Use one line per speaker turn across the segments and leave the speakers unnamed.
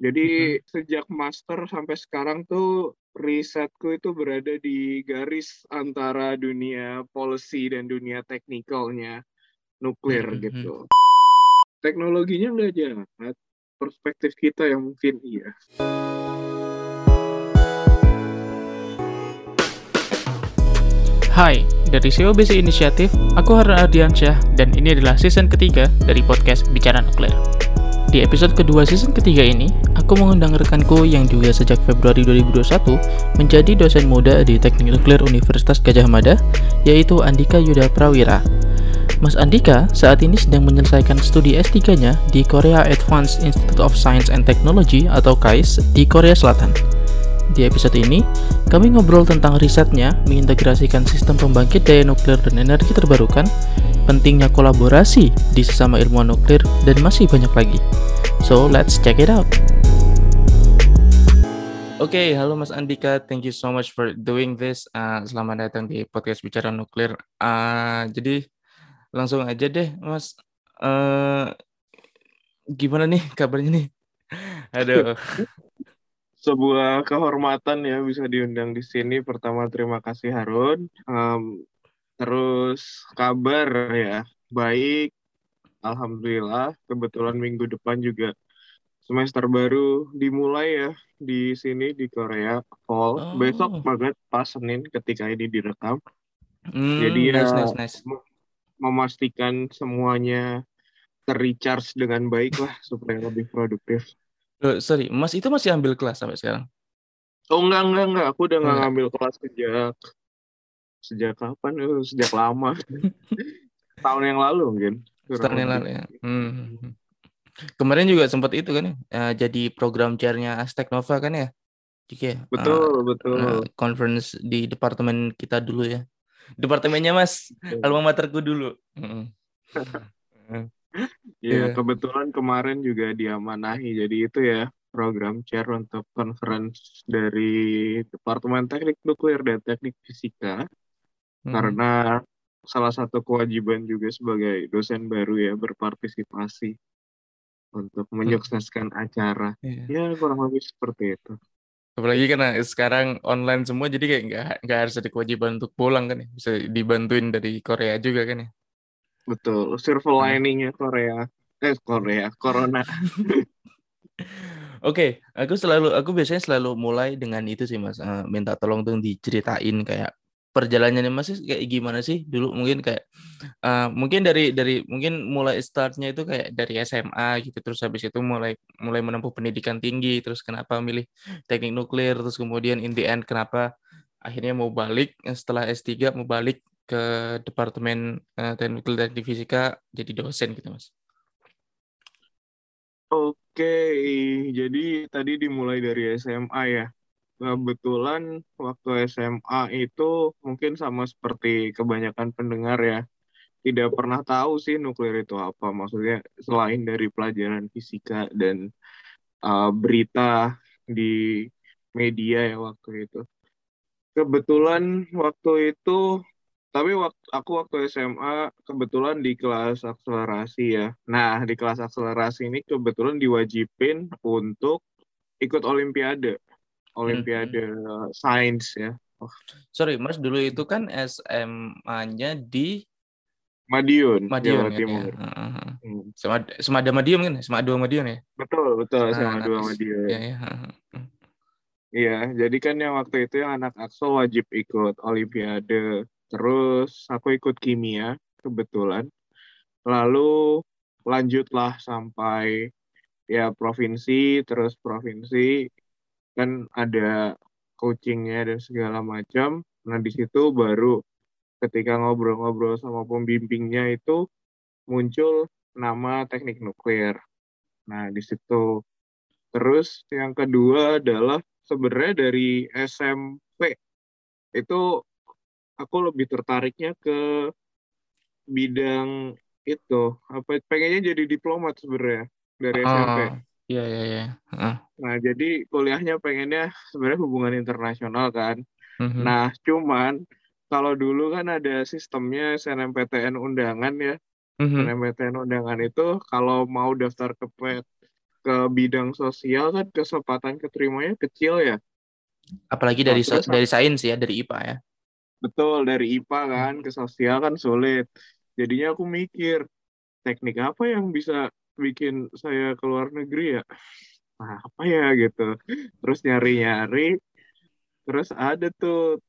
Jadi hmm. sejak master sampai sekarang tuh risetku itu berada di garis antara dunia policy dan dunia teknikalnya nuklir hmm. gitu. Teknologinya nggak jahat, perspektif kita yang mungkin iya.
Hai, dari SEO Basic Initiative, aku Harun Ardiansyah dan ini adalah season ketiga dari podcast Bicara Nuklir. Di episode kedua season ketiga ini, aku mengundang rekanku yang juga sejak Februari 2021 menjadi dosen muda di Teknik Nuklir Universitas Gajah Mada, yaitu Andika Yuda Prawira. Mas Andika saat ini sedang menyelesaikan studi S3-nya di Korea Advanced Institute of Science and Technology atau KAIS di Korea Selatan. Di episode ini, kami ngobrol tentang risetnya mengintegrasikan sistem pembangkit daya nuklir dan energi terbarukan, pentingnya kolaborasi di sesama ilmuwan nuklir, dan masih banyak lagi. So, let's check it out. Oke, okay, halo Mas Andika, thank you so much for doing this. Uh, selamat datang di podcast Bicara Nuklir. Uh, jadi langsung aja deh, Mas. Uh, gimana nih kabarnya nih? Aduh.
Sebuah kehormatan ya bisa diundang di sini. Pertama terima kasih Harun. Um, Terus kabar ya baik, alhamdulillah. Kebetulan minggu depan juga semester baru dimulai ya di sini di Korea fall. Oh. Besok banget pas Senin ketika ini direkam. Hmm, Jadi ya nice, nice. memastikan semuanya terrecharge dengan baik lah supaya lebih produktif.
Uh, sorry, Mas itu masih ambil kelas sampai sekarang?
Oh enggak enggak enggak, aku udah nggak ngambil kelas sejak sejak kapan? Uh, sejak lama. Tahun yang lalu mungkin.
Tahun yang lalu ya. Hmm. Kemarin juga sempat itu kan ya, uh, jadi program chairnya Aztec Nova kan ya?
Jika ya? Betul, uh, betul. Uh,
conference di departemen kita dulu ya. Departemennya Mas, alma materku dulu.
ya, kebetulan kemarin juga diamanahi. Jadi itu ya program chair untuk conference dari Departemen Teknik Nuklir dan Teknik Fisika hmm. karena salah satu kewajiban juga sebagai dosen baru ya berpartisipasi untuk menyukseskan acara. Yeah. Ya kurang lebih seperti itu.
Apalagi karena sekarang online semua jadi kayak nggak nggak harus ada kewajiban untuk pulang kan ya bisa dibantuin dari Korea juga kan ya.
Betul, silver liningnya Korea. Eh Korea Corona.
Oke, okay, aku selalu aku biasanya selalu mulai dengan itu sih Mas, uh, minta tolong tuh diceritain kayak perjalanannya Mas kayak gimana sih? Dulu mungkin kayak uh, mungkin dari dari mungkin mulai startnya itu kayak dari SMA gitu terus habis itu mulai mulai menempuh pendidikan tinggi terus kenapa milih teknik nuklir terus kemudian in the end kenapa akhirnya mau balik eh, setelah S3 mau balik ke departemen uh, teknik dan fisika jadi dosen gitu Mas.
Oke, jadi tadi dimulai dari SMA ya. Kebetulan waktu SMA itu mungkin sama seperti kebanyakan pendengar ya tidak pernah tahu sih nuklir itu apa. Maksudnya selain dari pelajaran fisika dan uh, berita di media ya waktu itu. Kebetulan waktu itu tapi waktu aku waktu SMA kebetulan di kelas akselerasi ya nah di kelas akselerasi ini kebetulan diwajibin untuk ikut olimpiade Olimpiade hmm. Sains ya.
Oh. Sorry, Mas dulu itu kan SMA-nya di
Madiun,
Madiun Jawa kan, Timur. Ya? Hmm. Sama Semada Madiun kan? Semada Madiun ya?
Betul, betul, sama nah, Madiun. Iya, iya. Iya, jadi kan yang waktu itu yang anak Axel wajib ikut Olimpiade. Terus aku ikut kimia kebetulan. Lalu lanjutlah sampai ya provinsi, terus provinsi kan ada coachingnya dan segala macam. Nah di situ baru ketika ngobrol-ngobrol sama pembimbingnya itu muncul nama teknik nuklir. Nah di situ terus yang kedua adalah sebenarnya dari SMP itu aku lebih tertariknya ke bidang itu apa pengennya jadi diplomat sebenarnya dari SMP.
Oh. Iya iya iya.
Nah jadi kuliahnya pengennya sebenarnya hubungan internasional kan. Uh-huh. Nah cuman kalau dulu kan ada sistemnya SNMPTN undangan ya. Uh-huh. SNMPTN undangan itu kalau mau daftar ke PET ke bidang sosial kan kesempatan keterimanya kecil ya.
Apalagi dari nah, dari sains ya, dari IPA ya.
Betul, dari IPA kan ke sosial kan sulit. Jadinya aku mikir, teknik apa yang bisa bikin saya ke luar negeri ya? Nah, apa ya gitu. Terus nyari-nyari, terus ada tuh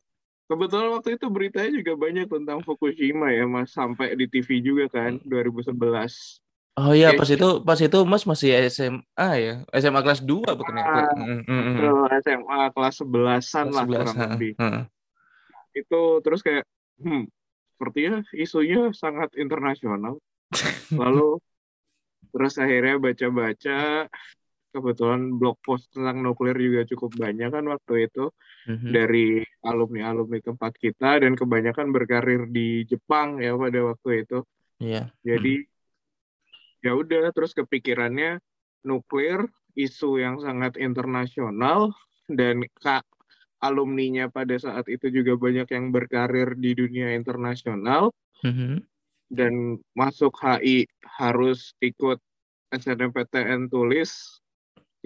Kebetulan waktu itu beritanya juga banyak tentang Fukushima ya, Mas. Sampai di TV juga kan, 2011.
Oh iya, pas itu pas itu Mas masih SMA ya. SMA kelas 2 bukan ya?
SMA kelas 11-an lah 11, kurang lebih. Itu terus kayak hmm, sepertinya isunya sangat internasional. Lalu terus akhirnya baca-baca kebetulan blog post tentang nuklir juga cukup banyak kan waktu itu mm-hmm. dari alumni-alumni tempat kita dan kebanyakan berkarir di Jepang ya pada waktu itu.
Iya. Yeah.
Jadi mm. ya udah terus kepikirannya nuklir isu yang sangat internasional dan alumninya pada saat itu juga banyak yang berkarir di dunia internasional mm-hmm. dan masuk HI harus ikut SNMPTN tulis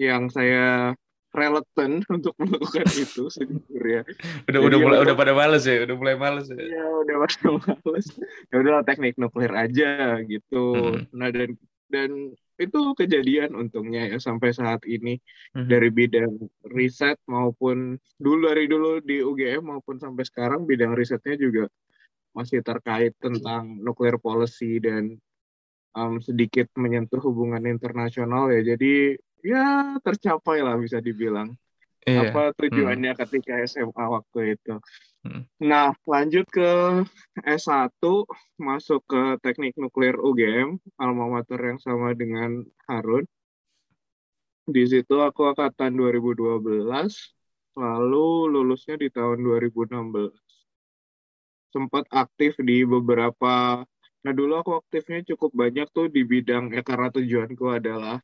yang saya reluctant untuk melakukan itu sejujurnya.
Udah Jadi udah mulai udah pada males ya, udah mulai males ya.
Ya udah pada males. Ya udahlah teknik nuklir aja gitu. Hmm. Nah dan dan itu kejadian untungnya ya sampai saat ini hmm. dari bidang riset maupun dulu dari dulu di UGM maupun sampai sekarang bidang risetnya juga masih terkait tentang nuclear policy dan um, sedikit menyentuh hubungan internasional ya. Jadi ya tercapai lah bisa dibilang iya. apa tujuannya hmm. ketika SMA waktu itu. Hmm. Nah, lanjut ke S1 masuk ke Teknik Nuklir UGM, alma mater yang sama dengan Harun. Di situ aku angkatan 2012, lalu lulusnya di tahun 2016. Sempat aktif di beberapa Nah dulu aku aktifnya cukup banyak tuh di bidang ya karena tujuanku adalah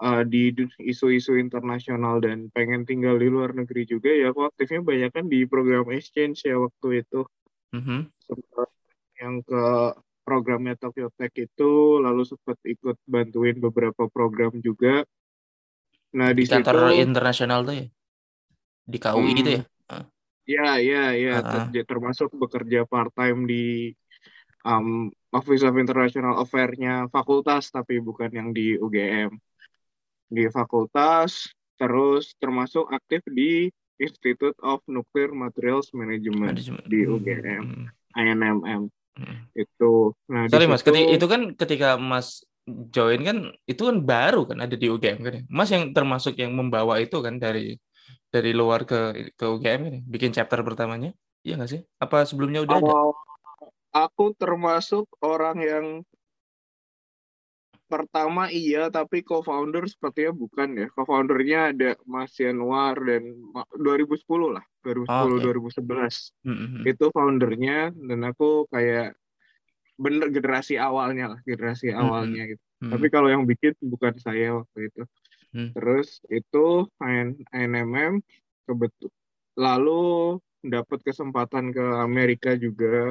uh, di isu-isu internasional dan pengen tinggal di luar negeri juga ya aku aktifnya banyak kan di program exchange ya waktu itu. Mm-hmm. yang ke programnya Tokyo Tech itu lalu sempat ikut bantuin beberapa program juga.
Nah di kantor situ, internasional tuh ya? Di KUI hmm, itu ya?
Ya, ya, ya, uh-huh. termasuk bekerja part time di um, Office of International Affairs-nya fakultas tapi bukan yang di UGM di fakultas, terus termasuk aktif di Institute of Nuclear Materials Management, Management. di UGM, hmm. INMM. Hmm. Itu.
Nah, Sorry Mas, ketika, itu kan ketika Mas join kan itu kan baru kan ada di UGM kan. Ya? Mas yang termasuk yang membawa itu kan dari dari luar ke ke UGM ini, bikin chapter pertamanya. Iya nggak sih? Apa sebelumnya udah ada?
Aku termasuk orang yang pertama iya tapi co-founder sepertinya bukan ya co-foundernya ada Mas Yanuar dan 2010 lah 2010 oh, okay. 2011 mm-hmm. itu foundernya dan aku kayak bener generasi awalnya lah generasi mm-hmm. awalnya gitu mm-hmm. tapi kalau yang bikin bukan saya waktu itu mm-hmm. terus itu NMM kebetul lalu dapat kesempatan ke Amerika juga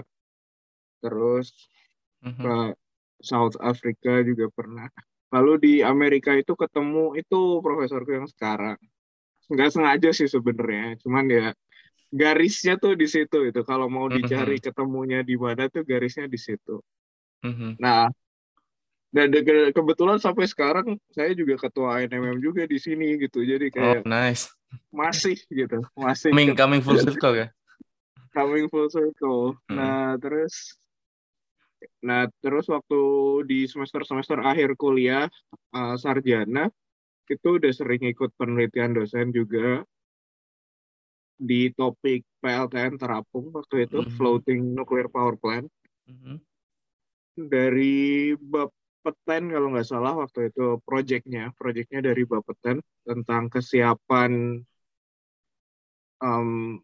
terus mm-hmm. ke South Africa juga pernah. Lalu di Amerika itu ketemu itu profesorku yang sekarang. Nggak sengaja sih sebenarnya, cuman ya garisnya tuh di situ itu. Kalau mau mm-hmm. dicari mm -hmm. ketemunya di mana tuh garisnya di situ. Mm -hmm. Nah, dan ke kebetulan sampai sekarang saya juga ketua NMM juga di sini gitu. Jadi kayak
oh, nice.
Masih gitu, masih
coming, coming full circle ya.
coming full circle. Hmm. Nah, terus Nah, terus waktu di semester-semester akhir kuliah uh, sarjana itu udah sering ikut penelitian dosen juga di topik PLTN Terapung waktu itu mm -hmm. floating nuclear power plant. Mm -hmm. Dari Bapeten kalau nggak salah waktu itu proyeknya, proyeknya dari Bapeten tentang kesiapan um,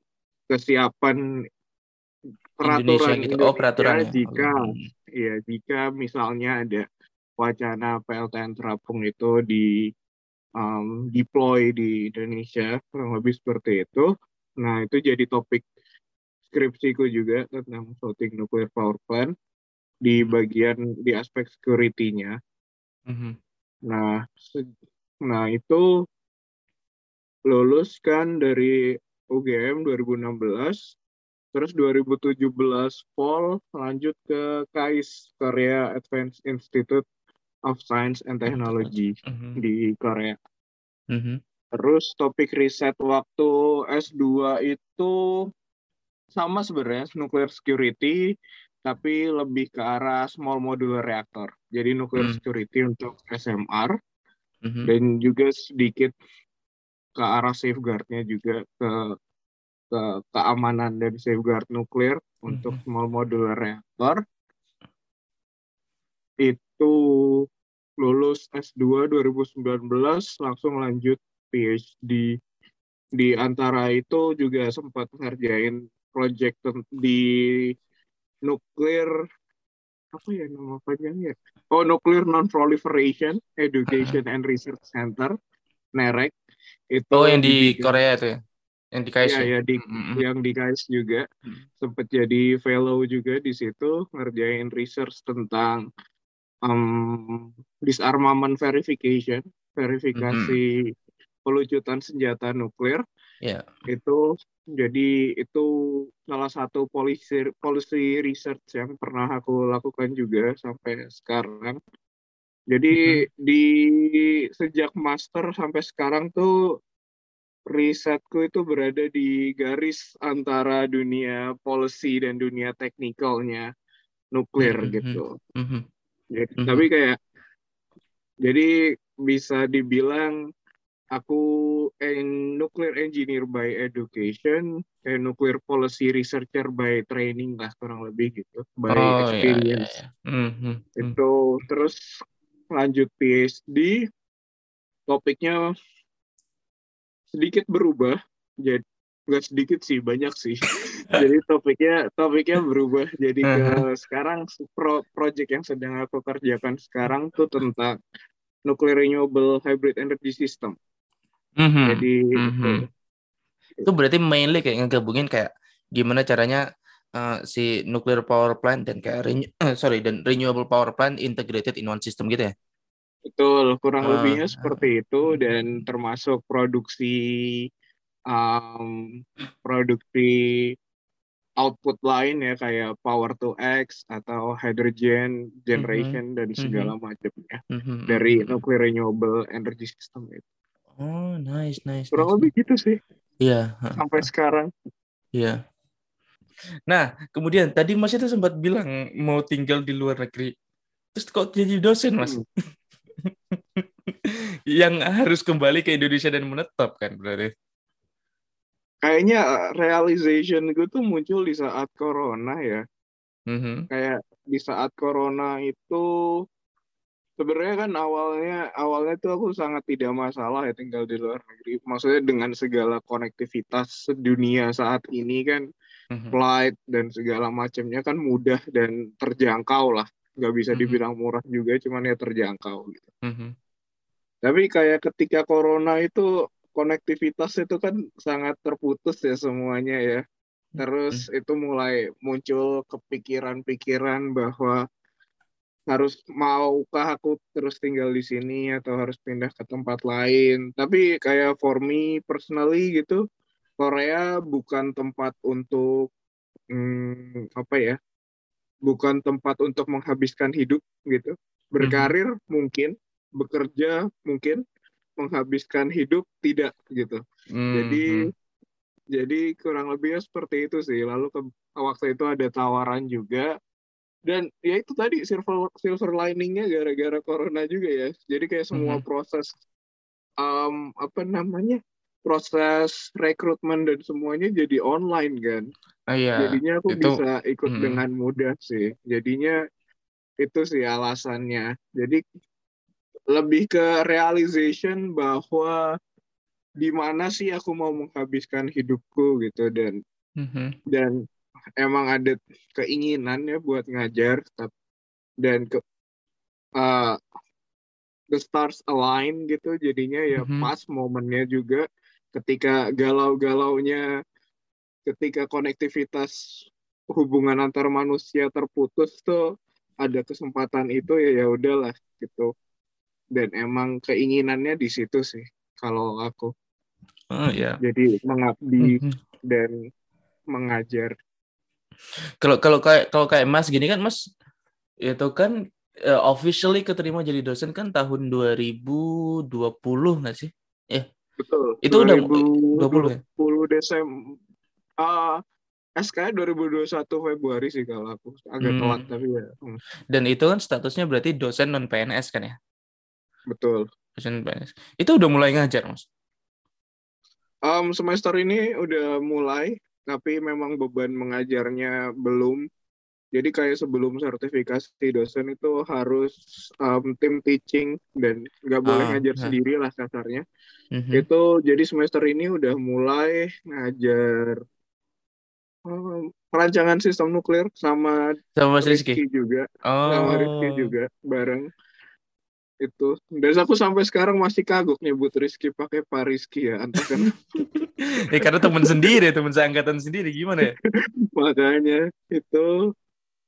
kesiapan peraturan
gitu. oh, peraturan
ya. jika hmm. ya jika misalnya ada wacana PLTN terapung itu di um, deploy di Indonesia kurang lebih seperti itu. Nah itu jadi topik skripsiku juga tentang floating nuclear power plant di hmm. bagian di aspek security-nya. Mm -hmm. Nah Nah, itu lulus kan dari UGM 2016, terus 2017 fall lanjut ke KAIS, Korea Advanced Institute of Science and Technology mm -hmm. di Korea. Mm -hmm. Terus topik riset waktu S2 itu sama sebenarnya, nuclear security, tapi lebih ke arah small modular reactor. Jadi nuclear mm. security untuk SMR, mm -hmm. dan juga sedikit ke arah safeguardnya juga ke ke keamanan dan safeguard nuklir mm-hmm. untuk small modular reactor itu lulus S2 2019 langsung lanjut PhD di antara itu juga sempat ngerjain project di nuklir apa ya nama panjangnya? Oh nuklir non proliferation education and research center NEREC
itu oh yang di, di Korea itu ya yang di KAIS
ya, ya, di mm-hmm. yang di KAIS juga mm. sempat jadi fellow juga di situ ngerjain research tentang um, disarmament verification verifikasi mm-hmm. pelucutan senjata nuklir yeah. itu jadi itu salah satu policy policy research yang pernah aku lakukan juga sampai sekarang jadi hmm. di sejak master sampai sekarang tuh risetku itu berada di garis antara dunia policy dan dunia teknikalnya nuklir hmm. gitu. Hmm. Jadi, hmm. Tapi kayak jadi bisa dibilang aku en nuclear engineer by education, kayak nuclear policy researcher by training lah kurang lebih gitu, by oh, iya, iya, experience. Yeah, yeah, yeah. Mm -hmm. Itu terus lanjut PhD topiknya sedikit berubah jadi nggak sedikit sih banyak sih jadi topiknya topiknya berubah jadi ke sekarang pro project yang sedang aku kerjakan sekarang tuh tentang nuclear renewable hybrid energy system
mm-hmm. jadi mm-hmm. itu berarti mainly kayak ngegabungin kayak gimana caranya uh, si nuclear power plant dan kayak renew, sorry dan renewable power plant integrated in one system gitu ya?
Betul, kurang uh, lebihnya seperti itu dan termasuk produksi um, produksi output lain ya kayak power to X atau hydrogen generation mm -hmm. dan segala mm -hmm. macamnya mm -hmm. dari nuclear renewable energy system itu.
Oh, nice, nice.
Kurang
nice.
lebih gitu sih.
Iya.
Yeah. Sampai sekarang.
Iya. Nah, kemudian tadi Mas itu sempat bilang mau tinggal di luar negeri. Terus kok jadi dosen, Mas? Hmm. yang harus kembali ke Indonesia dan menetap kan berarti?
Kayaknya uh, realization gue tuh muncul di saat corona ya. Mm-hmm. Kayak di saat corona itu sebenarnya kan awalnya awalnya tuh aku sangat tidak masalah ya tinggal di luar negeri. Maksudnya dengan segala konektivitas dunia saat ini kan mm-hmm. flight dan segala macamnya kan mudah dan terjangkau lah. Gak bisa mm-hmm. dibilang murah juga, cuman ya terjangkau gitu. Mm-hmm. Tapi kayak ketika corona itu konektivitas itu kan sangat terputus ya semuanya ya. Terus mm-hmm. itu mulai muncul kepikiran-pikiran bahwa harus maukah aku terus tinggal di sini atau harus pindah ke tempat lain. Tapi kayak for me personally gitu, Korea bukan tempat untuk hmm, apa ya? Bukan tempat untuk menghabiskan hidup gitu. Berkarir hmm. mungkin, bekerja mungkin, menghabiskan hidup tidak gitu. Hmm. Jadi jadi kurang lebihnya seperti itu sih. Lalu ke waktu itu ada tawaran juga dan ya itu tadi silver silver liningnya gara-gara corona juga ya jadi kayak semua mm-hmm. proses um, apa namanya proses rekrutmen dan semuanya jadi online kan
uh, iya.
jadinya aku itu, bisa ikut mm-hmm. dengan mudah sih jadinya itu sih alasannya jadi lebih ke realization bahwa di mana sih aku mau menghabiskan hidupku gitu dan mm-hmm. dan emang ada keinginan ya buat ngajar dan ke uh, the stars align gitu jadinya ya mm-hmm. pas momennya juga ketika galau-galaunya ketika konektivitas hubungan antar manusia terputus tuh ada kesempatan itu ya ya udahlah gitu dan emang keinginannya di situ sih kalau aku.
Oh ya.
Jadi mengabdi mm-hmm. dan mengajar.
Kalau kalau kayak kalau kayak Mas gini kan Mas itu kan uh, officially keterima jadi dosen kan tahun 2020 nggak sih?
Eh. Betul.
Itu 2020, udah 20 ya?
20 Desember. Uh, SK 2021 Februari sih kalau aku agak hmm. telat tapi ya.
Hmm. Dan itu kan statusnya berarti dosen non PNS kan ya?
Betul.
Dosen PNS. Itu udah mulai ngajar, Mas?
Um, semester ini udah mulai, tapi memang beban mengajarnya belum. Jadi kayak sebelum sertifikasi dosen itu harus um, tim teaching dan nggak boleh ah, ngajar nah. sendiri lah kasarnya. Mm-hmm. Itu jadi semester ini udah mulai ngajar perancangan sistem nuklir sama
sama Mas Rizky,
Rizky juga oh. sama Rizky juga bareng itu dan aku sampai sekarang masih kagok nyebut Rizky pakai Pak Rizky ya entah kan
ya karena teman sendiri teman seangkatan sendiri gimana ya
makanya itu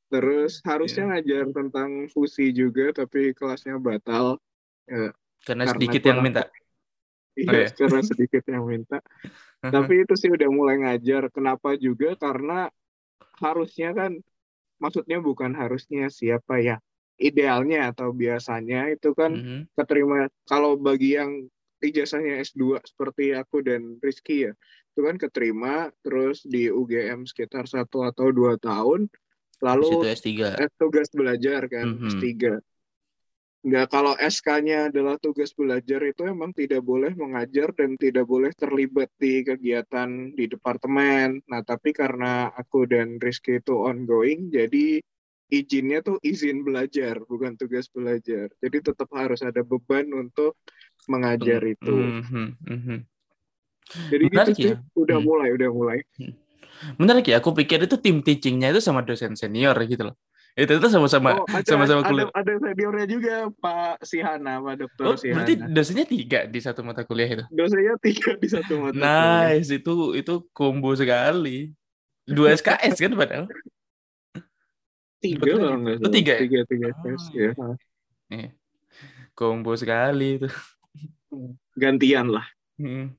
terus harusnya yeah. ngajar tentang fusi juga tapi kelasnya batal
ya, karena, karena sedikit yang minta
Iya, oh, iya. karena sedikit yang minta. Tapi itu sih udah mulai ngajar. Kenapa juga? Karena harusnya kan, maksudnya bukan harusnya siapa ya. Idealnya atau biasanya itu kan mm -hmm. keterima. Kalau bagi yang ijazahnya S2 seperti aku dan Rizky ya, itu kan keterima terus di UGM sekitar satu atau dua tahun, lalu
S3.
tugas belajar kan mm -hmm. S3 Enggak, kalau SK-nya adalah tugas belajar itu emang tidak boleh mengajar dan tidak boleh terlibat di kegiatan di departemen. Nah, tapi karena aku dan Rizky itu ongoing, jadi izinnya tuh izin belajar, bukan tugas belajar. Jadi tetap harus ada beban untuk mengajar itu. Mm -hmm. Jadi gitu Menarik gitu ya? sih, udah hmm. mulai, udah mulai.
Hmm. Menarik ya, aku pikir itu tim teachingnya itu sama dosen senior gitu loh itu itu sama-sama oh, sama-sama kuliah.
Ada, ada seniornya juga Pak Sihana, Pak Dokter
oh,
Sihana.
Berarti dosennya tiga di satu mata kuliah itu.
Dosennya tiga di satu mata
nice, kuliah. itu itu combo sekali. Dua SKS kan padahal.
Tiga kalau
nggak salah. Tiga.
Ya? Tiga tiga SKS oh. ya.
Iya. Combo sekali itu.
Gantian lah. Hmm.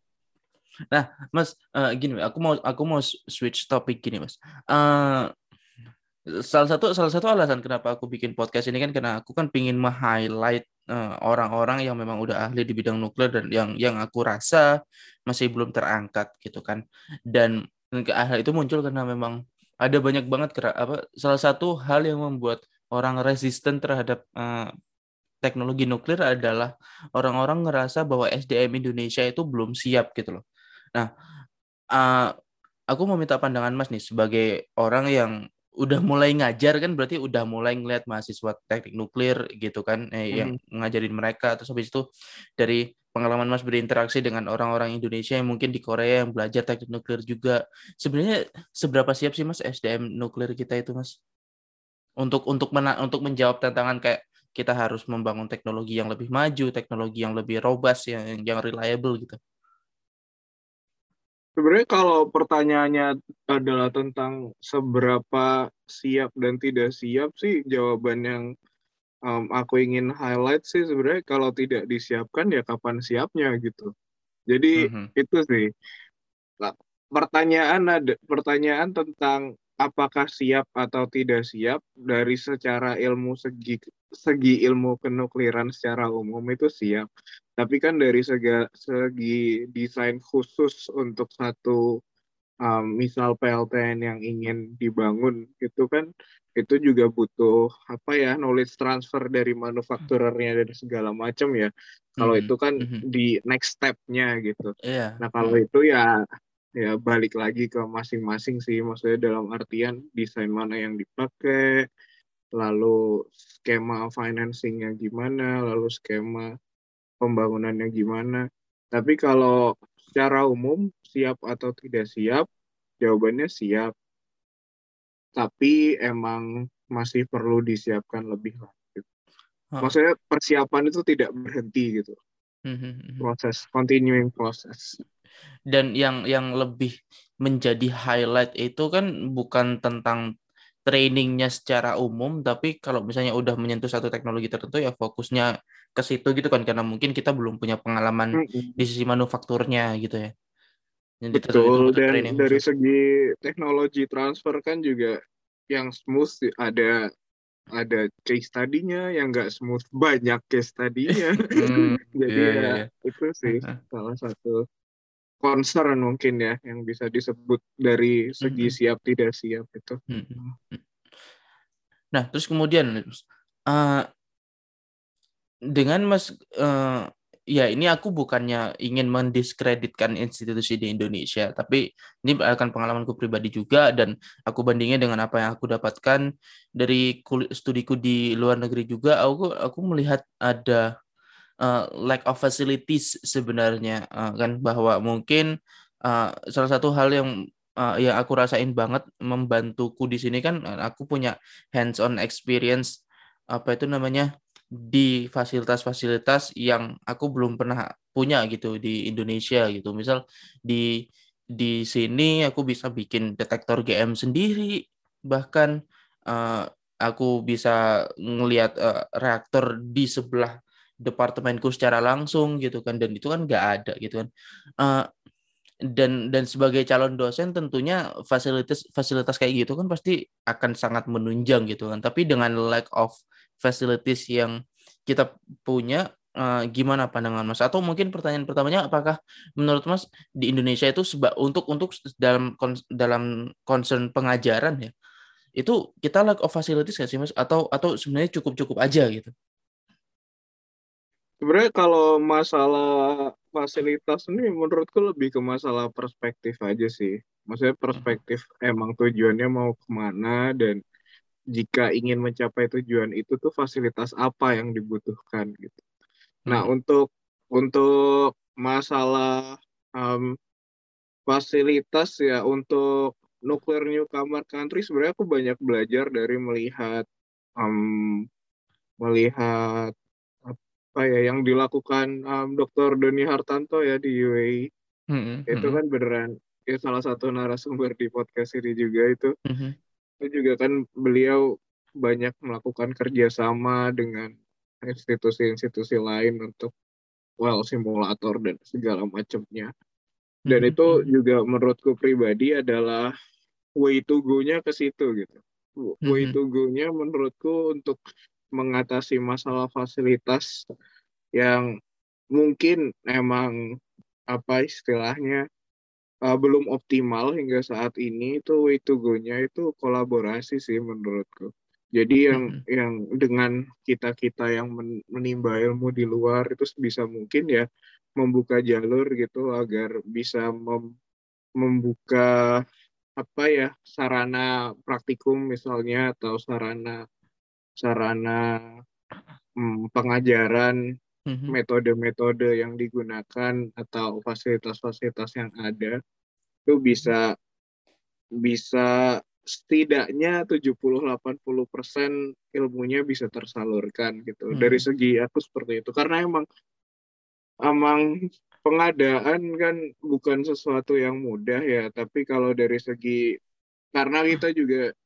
Nah, Mas, uh, gini, aku mau aku mau switch topik gini, Mas. Uh, salah satu salah satu alasan kenapa aku bikin podcast ini kan karena aku kan pingin meng-highlight uh, orang-orang yang memang udah ahli di bidang nuklir dan yang yang aku rasa masih belum terangkat gitu kan dan hal itu muncul karena memang ada banyak banget kera, apa salah satu hal yang membuat orang resisten terhadap uh, teknologi nuklir adalah orang-orang ngerasa bahwa SDM Indonesia itu belum siap gitu loh. Nah, uh, aku mau minta pandangan Mas nih sebagai orang yang udah mulai ngajar kan berarti udah mulai ngeliat mahasiswa teknik nuklir gitu kan eh, hmm. yang ngajarin mereka. Terus habis itu dari pengalaman Mas berinteraksi dengan orang-orang Indonesia yang mungkin di Korea yang belajar teknik nuklir juga. Sebenarnya seberapa siap sih Mas SDM nuklir kita itu Mas? Untuk untuk mena untuk menjawab tantangan kayak kita harus membangun teknologi yang lebih maju teknologi yang lebih robust yang yang reliable gitu
Sebenarnya kalau pertanyaannya adalah tentang seberapa siap dan tidak siap sih jawaban yang um, aku ingin highlight sih sebenarnya kalau tidak disiapkan ya kapan siapnya gitu. Jadi mm -hmm. itu sih. Nah, pertanyaan ada pertanyaan tentang apakah siap atau tidak siap dari secara ilmu segi segi ilmu kenukliran secara umum itu siap. Tapi kan dari segi, segi desain khusus untuk satu um, misal PLTN yang ingin dibangun itu kan itu juga butuh apa ya knowledge transfer dari manufakturernya dan segala macam ya. Kalau mm -hmm. itu kan mm -hmm. di next stepnya gitu.
Yeah.
Nah kalau mm -hmm. itu ya ya balik lagi ke masing-masing sih. Maksudnya dalam artian desain mana yang dipakai lalu skema financingnya gimana lalu skema pembangunannya gimana. Tapi kalau secara umum siap atau tidak siap? Jawabannya siap. Tapi emang masih perlu disiapkan lebih lanjut. Maksudnya persiapan itu tidak berhenti gitu. Hmm, hmm, hmm. proses continuing proses
dan yang yang lebih menjadi highlight itu kan bukan tentang trainingnya secara umum tapi kalau misalnya udah menyentuh satu teknologi tertentu ya fokusnya ke situ gitu kan karena mungkin kita belum punya pengalaman mm-hmm. di sisi manufakturnya gitu ya.
Yang Betul dan dari segi teknologi transfer kan juga yang smooth ada ada case study-nya yang nggak smooth banyak case study-nya. hmm, Jadi yeah, ya yeah. Iya. itu sih salah satu concern mungkin ya yang bisa disebut dari segi hmm. siap tidak siap itu. Hmm.
Nah terus kemudian uh, dengan mas uh, ya ini aku bukannya ingin mendiskreditkan institusi di Indonesia, tapi ini akan pengalamanku pribadi juga dan aku bandingnya dengan apa yang aku dapatkan dari studiku di luar negeri juga. Aku aku melihat ada uh, lack of facilities sebenarnya uh, kan bahwa mungkin uh, salah satu hal yang uh, yang aku rasain banget membantuku di sini kan aku punya hands on experience apa itu namanya di fasilitas-fasilitas yang aku belum pernah punya gitu di Indonesia gitu. Misal di di sini aku bisa bikin detektor GM sendiri, bahkan uh, aku bisa ngelihat uh, reaktor di sebelah departemenku secara langsung gitu kan. Dan itu kan nggak ada gitu kan. Uh, dan dan sebagai calon dosen tentunya fasilitas fasilitas kayak gitu kan pasti akan sangat menunjang gitu kan. Tapi dengan lack of facilities yang kita punya uh, gimana pandangan Mas? Atau mungkin pertanyaan pertamanya apakah menurut Mas di Indonesia itu sebab untuk untuk dalam dalam concern pengajaran ya itu kita lack of facilities gak sih Mas? Atau atau sebenarnya cukup-cukup aja gitu
Sebenarnya kalau masalah fasilitas ini menurutku lebih ke masalah perspektif aja sih. Maksudnya perspektif emang tujuannya mau ke mana dan jika ingin mencapai tujuan itu tuh fasilitas apa yang dibutuhkan gitu. Nah hmm. untuk untuk masalah um, fasilitas ya untuk nuclear newcomer country sebenarnya aku banyak belajar dari melihat um, melihat apa ya yang dilakukan um, Dr. Doni Hartanto ya di UAE. Hmm, itu kan beneran ya salah satu narasumber di podcast ini juga itu. Hmm itu juga kan beliau banyak melakukan kerjasama dengan institusi-institusi lain untuk well simulator dan segala macamnya dan mm -hmm. itu juga menurutku pribadi adalah way to go-nya ke situ gitu way mm -hmm. to go-nya menurutku untuk mengatasi masalah fasilitas yang mungkin emang apa istilahnya uh, belum optimal hingga saat ini itu way to go-nya itu kolaborasi sih menurutku. Jadi yang mm-hmm. yang dengan kita kita yang men menimba ilmu di luar itu bisa mungkin ya membuka jalur gitu agar bisa mem membuka apa ya sarana praktikum misalnya atau sarana sarana hmm, pengajaran Mm-hmm. metode-metode yang digunakan atau fasilitas-fasilitas yang ada itu bisa bisa setidaknya 70-80 persen ilmunya bisa tersalurkan gitu. Hmm. Dari segi aku seperti itu karena emang emang pengadaan kan bukan sesuatu yang mudah ya, tapi kalau dari segi karena kita juga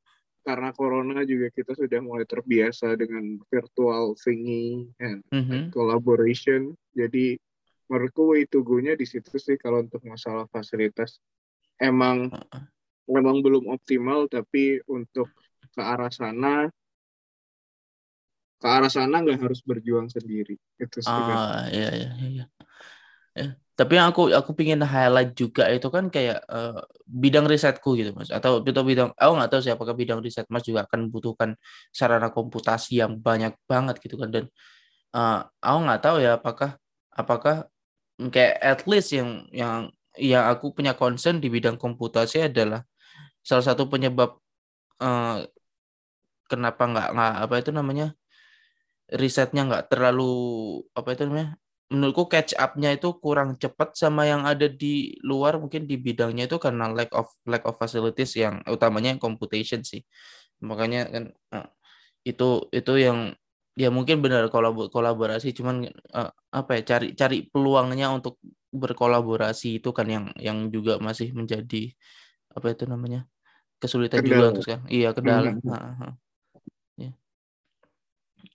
karena corona juga kita sudah mulai terbiasa dengan virtual thingy and, mm-hmm. collaboration. Jadi menurutku way to go-nya di situ sih kalau untuk masalah fasilitas emang memang belum optimal tapi untuk ke arah sana ke arah sana nggak harus berjuang sendiri itu
sih. Ah iya iya iya. Ya tapi yang aku aku pingin highlight juga itu kan kayak uh, bidang risetku gitu mas. Atau itu bidang aku nggak tahu sih apakah bidang riset mas juga akan membutuhkan sarana komputasi yang banyak banget gitu kan. Dan uh, aku nggak tahu ya apakah apakah kayak at least yang yang yang aku punya concern di bidang komputasi adalah salah satu penyebab uh, kenapa nggak nggak apa itu namanya risetnya nggak terlalu apa itu namanya menurutku catch up-nya itu kurang cepat sama yang ada di luar mungkin di bidangnya itu karena lack of lack of facilities yang utamanya yang computation sih makanya kan uh, itu itu yang ya mungkin benar kolab kolaborasi cuman uh, apa ya cari cari peluangnya untuk berkolaborasi itu kan yang yang juga masih menjadi apa itu namanya kesulitan kendala. juga untuk sekarang iya kendala hmm.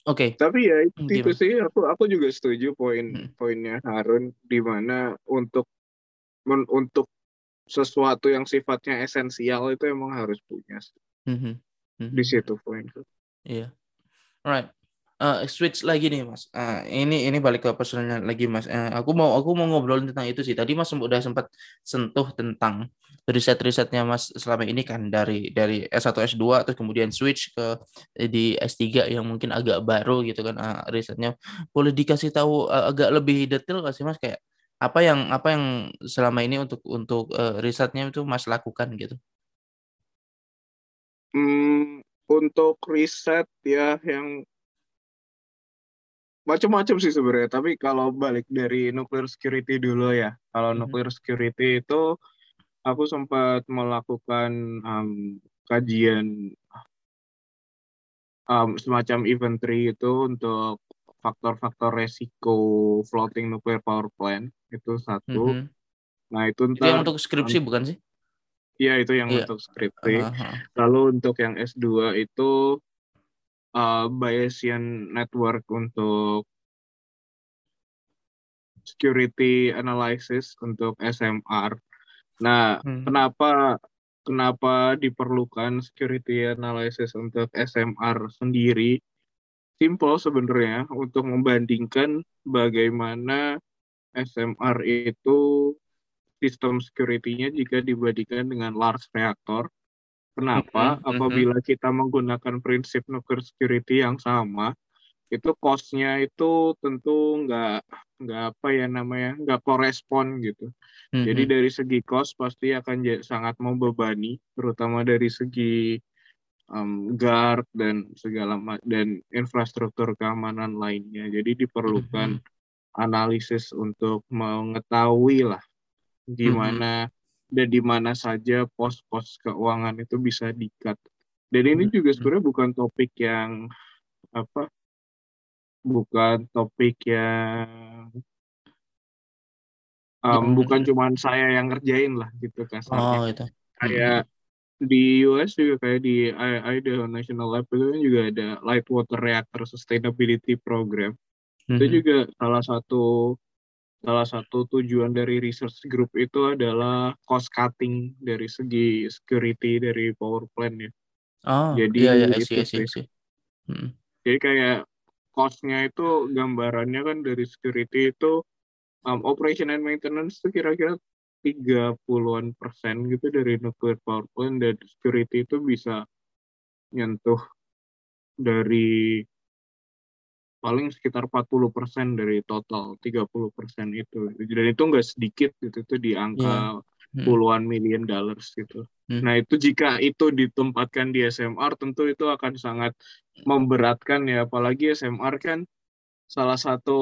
Oke. Okay.
Tapi ya itu, hmm, sih aku aku juga setuju poin hmm. poinnya Harun di mana untuk men, untuk sesuatu yang sifatnya esensial itu emang harus punya. Hmm. Hmm. Di situ poinku.
Iya. Alright. Uh, switch lagi nih mas. Uh, ini ini balik ke personalnya lagi mas. Uh, aku mau aku mau ngobrolin tentang itu sih. Tadi mas udah sempat sentuh tentang riset-risetnya Mas selama ini kan dari dari S1 S2 terus kemudian switch ke di S3 yang mungkin agak baru gitu kan uh, risetnya. Boleh dikasih tahu uh, agak lebih detail gak sih Mas kayak apa yang apa yang selama ini untuk untuk uh, risetnya itu Mas lakukan gitu?
Hmm, untuk riset ya yang macam-macam sih sebenarnya. Tapi kalau balik dari nuclear security dulu ya, kalau mm -hmm. nuclear security itu aku sempat melakukan um, kajian um, semacam inventory itu untuk faktor-faktor resiko floating nuclear power plant itu satu. Mm -hmm. Nah itu
itu yang untuk skripsi um, bukan sih?
Iya itu yang yeah. untuk skripsi. Uh -huh. Lalu untuk yang S2 itu uh, Bayesian network untuk security analysis untuk SMR. Nah, hmm. kenapa kenapa diperlukan security analysis untuk SMR sendiri? Simple sebenarnya untuk membandingkan bagaimana SMR itu sistem security-nya jika dibandingkan dengan large reactor. Kenapa? Mm -hmm. Apabila kita menggunakan prinsip nuclear security yang sama, itu cost-nya itu tentu nggak nggak apa ya namanya nggak korespon gitu. Mm-hmm. Jadi dari segi cost pasti akan sangat membebani, terutama dari segi um, guard dan segala dan infrastruktur keamanan lainnya. Jadi diperlukan mm-hmm. analisis untuk mengetahui lah gimana mm-hmm. Dan di mana saja pos-pos keuangan itu bisa dikat. Dan ini mm-hmm. juga sebenarnya bukan topik yang apa bukan topik yang um, hmm. bukan cuma saya yang ngerjain lah gitu kasarnya. Oh, itu. Kayak hmm. di US juga kayak di IDA National Lab itu kan juga ada Light Water Reactor Sustainability Program. Hmm. Itu juga salah satu salah satu tujuan dari research group itu adalah cost cutting dari segi security dari power plant ya.
Oh, Jadi iya, iya, itu see, see,
Hmm. Jadi kayak cost-nya itu gambarannya kan dari security itu um, operation and maintenance itu kira-kira 30-an persen gitu dari nuclear power plant dan security itu bisa nyentuh dari paling sekitar 40 persen dari total 30 persen itu. Dan itu nggak sedikit gitu itu di angka yeah. puluhan million dollars gitu. Hmm. nah itu jika itu ditempatkan di SMR tentu itu akan sangat memberatkan ya. Apalagi SMR kan salah satu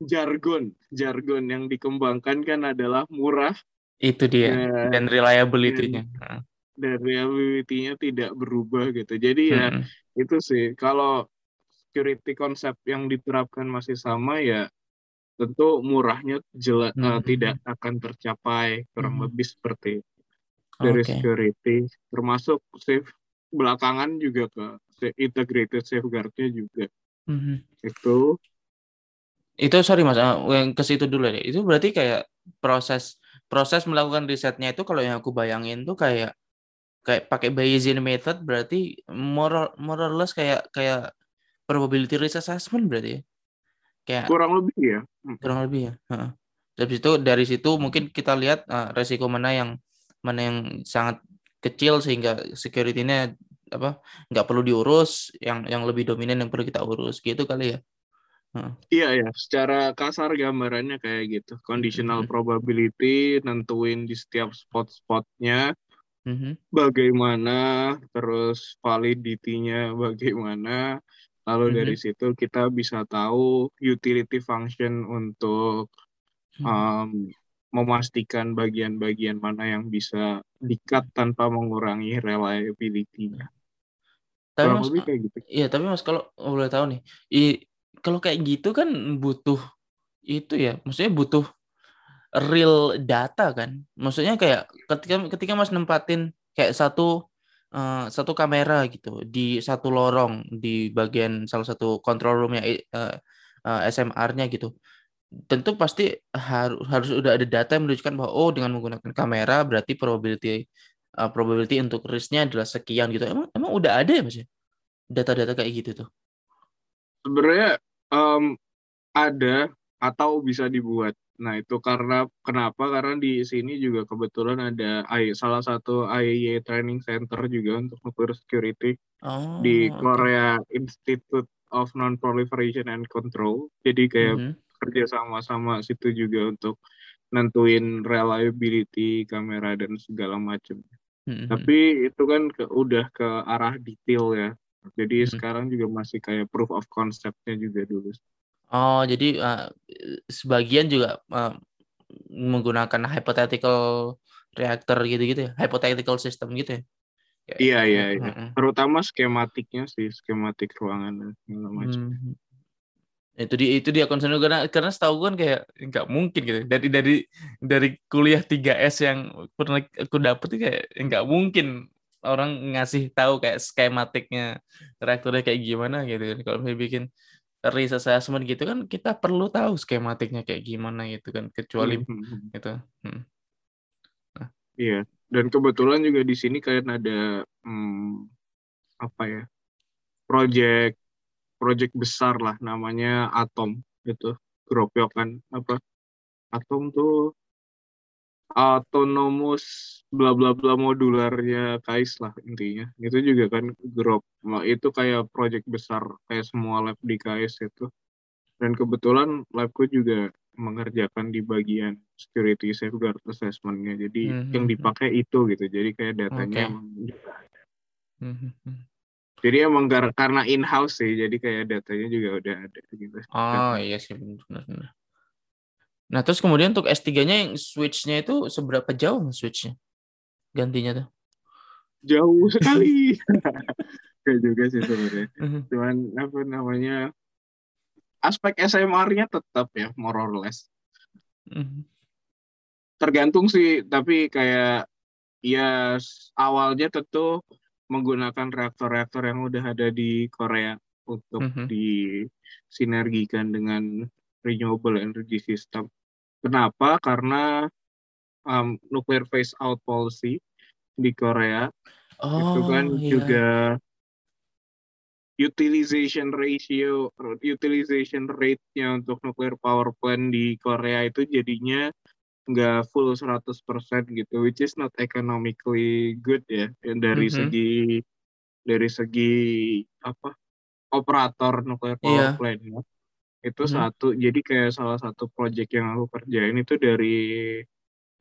jargon jargon yang dikembangkan kan adalah murah.
Itu dia dan, dan reliability-nya.
Dan, dan reliability-nya tidak berubah gitu. Jadi ya hmm. itu sih kalau security konsep yang diterapkan masih sama ya tentu murahnya jelas hmm. uh, tidak akan tercapai kurang hmm. lebih seperti dari okay. security termasuk safe belakangan juga ke integrated safeguardnya juga mm-hmm. itu
itu sorry mas uh, yang ke situ dulu deh itu berarti kayak proses proses melakukan risetnya itu kalau yang aku bayangin tuh kayak kayak pakai Bayesian method berarti more or less kayak kayak probability risk assessment berarti ya?
Kayak kurang lebih ya.
Kurang lebih ya? Uh. dari situ dari situ mungkin kita lihat uh, resiko mana yang mana yang sangat kecil sehingga security-nya apa nggak perlu diurus yang yang lebih dominan yang perlu kita urus. Gitu kali ya?
Hmm. iya ya secara kasar gambarannya kayak gitu. Conditional hmm. probability nentuin di setiap spot-spotnya. Hmm. bagaimana terus validity-nya bagaimana lalu hmm. dari situ kita bisa tahu utility function untuk um, memastikan bagian-bagian mana yang bisa dikat tanpa mengurangi reliability-nya.
Tapi mas, kayak gitu. Iya, tapi mas kalau boleh tahu nih, i, kalau kayak gitu kan butuh itu ya, maksudnya butuh real data kan. Maksudnya kayak ketika ketika mas nempatin kayak satu uh, satu kamera gitu di satu lorong di bagian salah satu control roomnya uh, uh, SMR-nya gitu. Tentu pasti harus harus udah ada data yang menunjukkan bahwa oh dengan menggunakan kamera berarti probability uh, probability untuk risknya adalah sekian gitu. Emang emang udah ada ya mas ya? Data-data kayak gitu tuh.
Sebenarnya um, ada atau bisa dibuat Nah, itu karena kenapa? Karena di sini juga kebetulan ada salah satu IAEA Training Center juga untuk nuclear security oh, di Korea okay. Institute of Non-Proliferation and Control. Jadi kayak mm -hmm. kerja sama-sama situ juga untuk nentuin reliability kamera dan segala macam. Mm -hmm. Tapi itu kan ke, udah ke arah detail ya. Jadi mm -hmm. sekarang juga masih kayak proof of conceptnya juga dulu.
Oh, jadi uh, sebagian juga uh, menggunakan hypothetical reactor gitu-gitu ya, hypothetical system gitu ya.
Iya iya, iya. Uh, terutama skematiknya sih, skematik ruangan dan segala macam. Hmm.
Itu dia itu dia concern karena karena setahu kan kayak nggak mungkin gitu dari dari dari kuliah 3S yang pernah aku dapet kayak nggak mungkin orang ngasih tahu kayak skematiknya reaktornya kayak gimana gitu kan kalau misalnya bikin risk assessment gitu kan kita perlu tahu skematiknya kayak gimana gitu kan kecuali hmm. hmm, hmm. itu hmm.
nah. iya dan kebetulan juga di sini kalian ada hmm, apa ya project project besar lah namanya Atom itu kan apa Atom tuh autonomous bla bla bla modularnya Kais lah intinya. Itu juga kan grup itu kayak project besar kayak semua lab di Kais itu. Dan kebetulan labku juga mengerjakan di bagian security safeguard assessmentnya. Jadi mm-hmm. yang dipakai itu gitu. Jadi kayak datanya okay. emang mm-hmm. jadi emang karena in house sih. Jadi kayak datanya juga udah ada gitu.
Oh iya sih. Benar-benar Nah, terus kemudian untuk S3-nya yang switch-nya itu seberapa jauh switch-nya? Gantinya tuh?
Jauh sekali. Kayak juga sih sebenarnya. Mhm. Cuman apa namanya? Aspek SMR-nya tetap ya, more or less. Mhm. Tergantung sih, tapi kayak ya awalnya tentu menggunakan reaktor-reaktor yang udah ada di Korea untuk mm -hmm. disinergikan dengan renewable energy system. Kenapa? Karena um, nuclear phase out policy di Korea oh, itu kan iya. juga utilization ratio utilization rate-nya untuk nuclear power plant di Korea itu jadinya nggak full 100% gitu which is not economically good ya dari mm -hmm. segi dari segi apa operator nuclear power yeah. plant ya itu hmm. satu jadi kayak salah satu project yang aku kerjain itu dari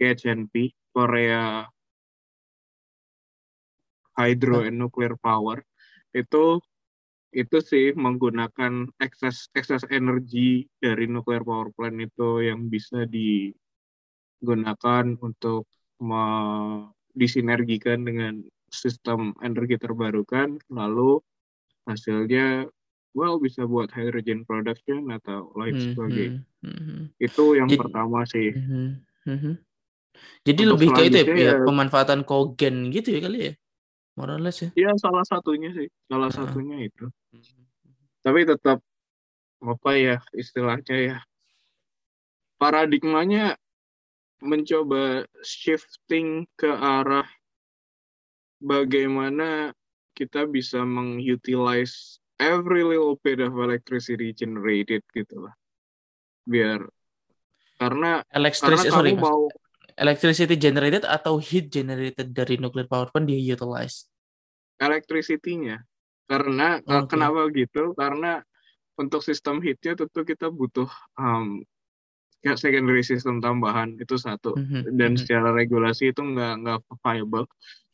KHNP Korea Hydro and Nuclear Power itu itu sih menggunakan excess excess energi dari nuclear power plant itu yang bisa digunakan untuk disinergikan dengan sistem energi terbarukan lalu hasilnya well bisa buat hydrogen production atau lain hmm, sebagainya. Hmm, hmm, hmm. Itu yang Jadi, pertama sih. Hmm, hmm,
hmm. Jadi Untuk lebih ke itu ya, ya, pemanfaatan kogen gitu ya kali ya? Morales ya?
Iya salah satunya sih, salah uh. satunya itu. Tapi tetap apa ya istilahnya ya paradigmanya mencoba shifting ke arah bagaimana kita bisa mengutilize every little bit of electricity generated gitu lah biar karena
electricity karena sorry, mau electricity generated atau heat generated dari nuclear power plant dia utilize
electricity-nya karena okay. kenapa gitu karena untuk sistem heatnya tentu kita butuh um, ya secondary system tambahan itu satu mm -hmm. dan -hmm. secara regulasi itu nggak nggak viable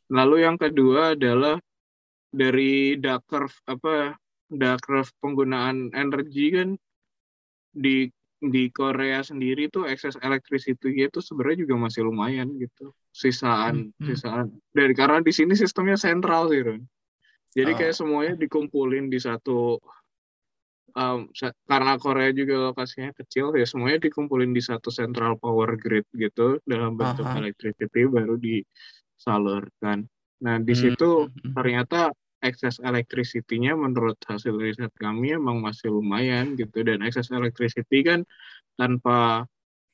lalu yang kedua adalah dari dark curve apa Dakraf penggunaan energi kan di di Korea sendiri tuh excess electricity itu sebenarnya juga masih lumayan gitu sisaan hmm, hmm. sisaan dari karena di sini sistemnya sentral sih Ron. jadi oh. kayak semuanya dikumpulin di satu um, karena Korea juga lokasinya kecil ya semuanya dikumpulin di satu central power grid gitu dalam bentuk -huh. electricity baru disalurkan Nah, di situ hmm. ternyata excess electricity-nya menurut hasil riset kami emang masih lumayan gitu. Dan excess electricity kan tanpa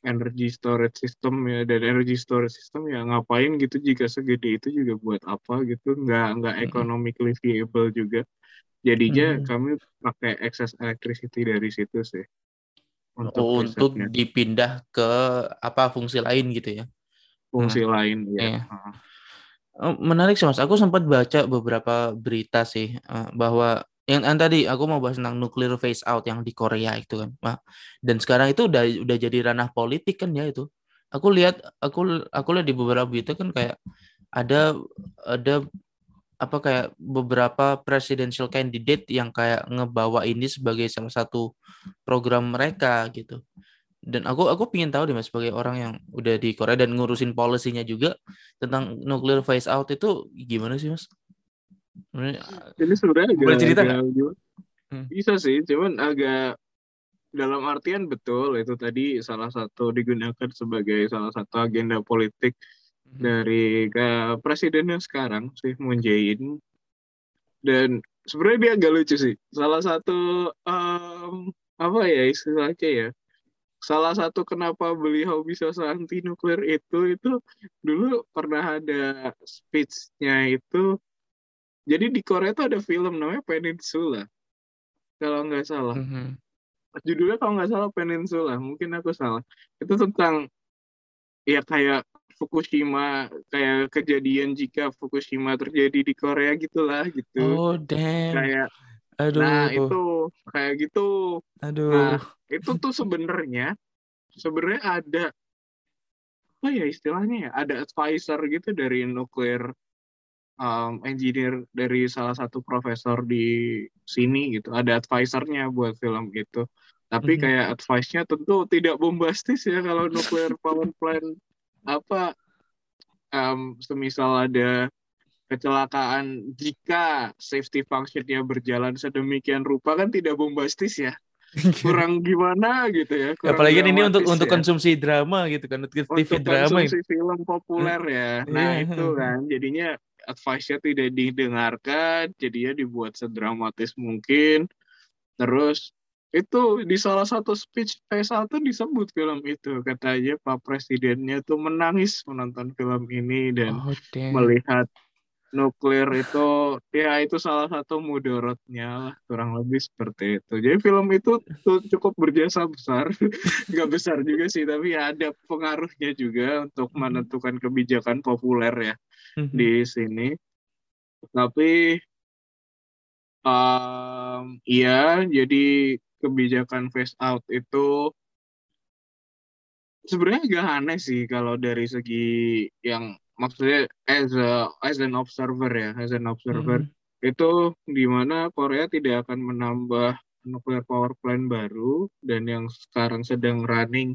energy storage system ya. Dan energy storage system ya ngapain gitu jika segede itu juga buat apa gitu. Nggak nggak economically viable juga. Jadinya hmm. kami pakai excess electricity dari situ sih.
Untuk, oh, untuk dipindah ke apa fungsi lain gitu ya?
Fungsi hmm. lain ya yeah.
Menarik sih mas. Aku sempat baca beberapa berita sih uh, bahwa yang, yang tadi aku mau bahas tentang nuclear phase out yang di Korea itu kan. Dan sekarang itu udah udah jadi ranah politik kan ya itu. Aku lihat aku aku lihat di beberapa berita kan kayak ada ada apa kayak beberapa presidential candidate yang kayak ngebawa ini sebagai salah satu program mereka gitu dan aku aku pingin tahu deh mas sebagai orang yang udah di Korea dan ngurusin polisinya juga tentang nuclear phase out itu gimana sih mas?
Ini sebenarnya agak, boleh cerita agak, hmm. bisa sih, cuman agak dalam artian betul itu tadi salah satu digunakan sebagai salah satu agenda politik hmm. dari ke presidennya sekarang sih Moon Jae-in dan sebenarnya dia agak lucu sih salah satu um, apa ya istilahnya ya salah satu kenapa beliau bisa anti nuklir itu itu dulu pernah ada speechnya itu. Jadi di Korea itu ada film namanya Peninsula kalau nggak salah. Mm -hmm. judulnya kalau nggak salah Peninsula mungkin aku salah. Itu tentang ya kayak Fukushima kayak kejadian jika Fukushima terjadi di Korea gitulah gitu.
Oh damn.
Kayak Aduh. Nah itu kayak gitu.
Aduh.
Nah itu tuh sebenarnya sebenarnya ada apa ya istilahnya ya ada advisor gitu dari nuklir um, engineer dari salah satu profesor di sini gitu ada advisornya buat film itu tapi -hmm. kayak advice-nya tentu tidak bombastis ya kalau nuklir power plant apa um, semisal ada kecelakaan jika safety function-nya berjalan sedemikian rupa kan tidak bombastis ya. Kurang gimana gitu ya kurang
apalagi ini untuk ya. untuk konsumsi drama gitu kan
untuk TV untuk drama konsumsi gitu. film populer ya. Nah yeah. itu kan. Jadinya advice-nya tidak didengarkan jadinya dibuat sedramatis mungkin. Terus itu di salah satu speech Faisal tuh disebut film itu. Katanya Pak Presidennya tuh menangis menonton film ini dan oh, melihat nuklir itu ya itu salah satu mudorotnya kurang lebih seperti itu jadi film itu tuh cukup berjasa besar nggak besar juga sih tapi ya ada pengaruhnya juga untuk mm-hmm. menentukan kebijakan populer ya mm-hmm. di sini tapi um, iya jadi kebijakan phase out itu sebenarnya agak aneh sih kalau dari segi yang maksudnya as a, as an observer ya as an observer hmm. itu di mana Korea tidak akan menambah nuclear power plant baru dan yang sekarang sedang running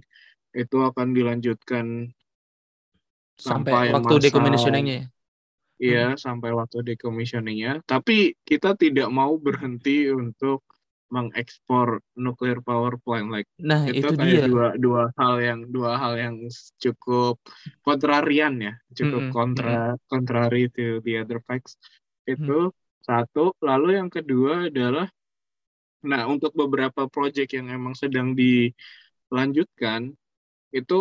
itu akan dilanjutkan
sampai, sampai waktu decommissioningnya
Iya, hmm. sampai waktu decommissioningnya. Tapi kita tidak mau berhenti untuk mengekspor nuclear power plant like
nah itu, itu kayak
dia. dua dua hal yang dua hal yang cukup kontrarian ya cukup mm -hmm. kontra mm -hmm. contrary to the other facts itu mm -hmm. satu lalu yang kedua adalah nah untuk beberapa project yang emang sedang dilanjutkan itu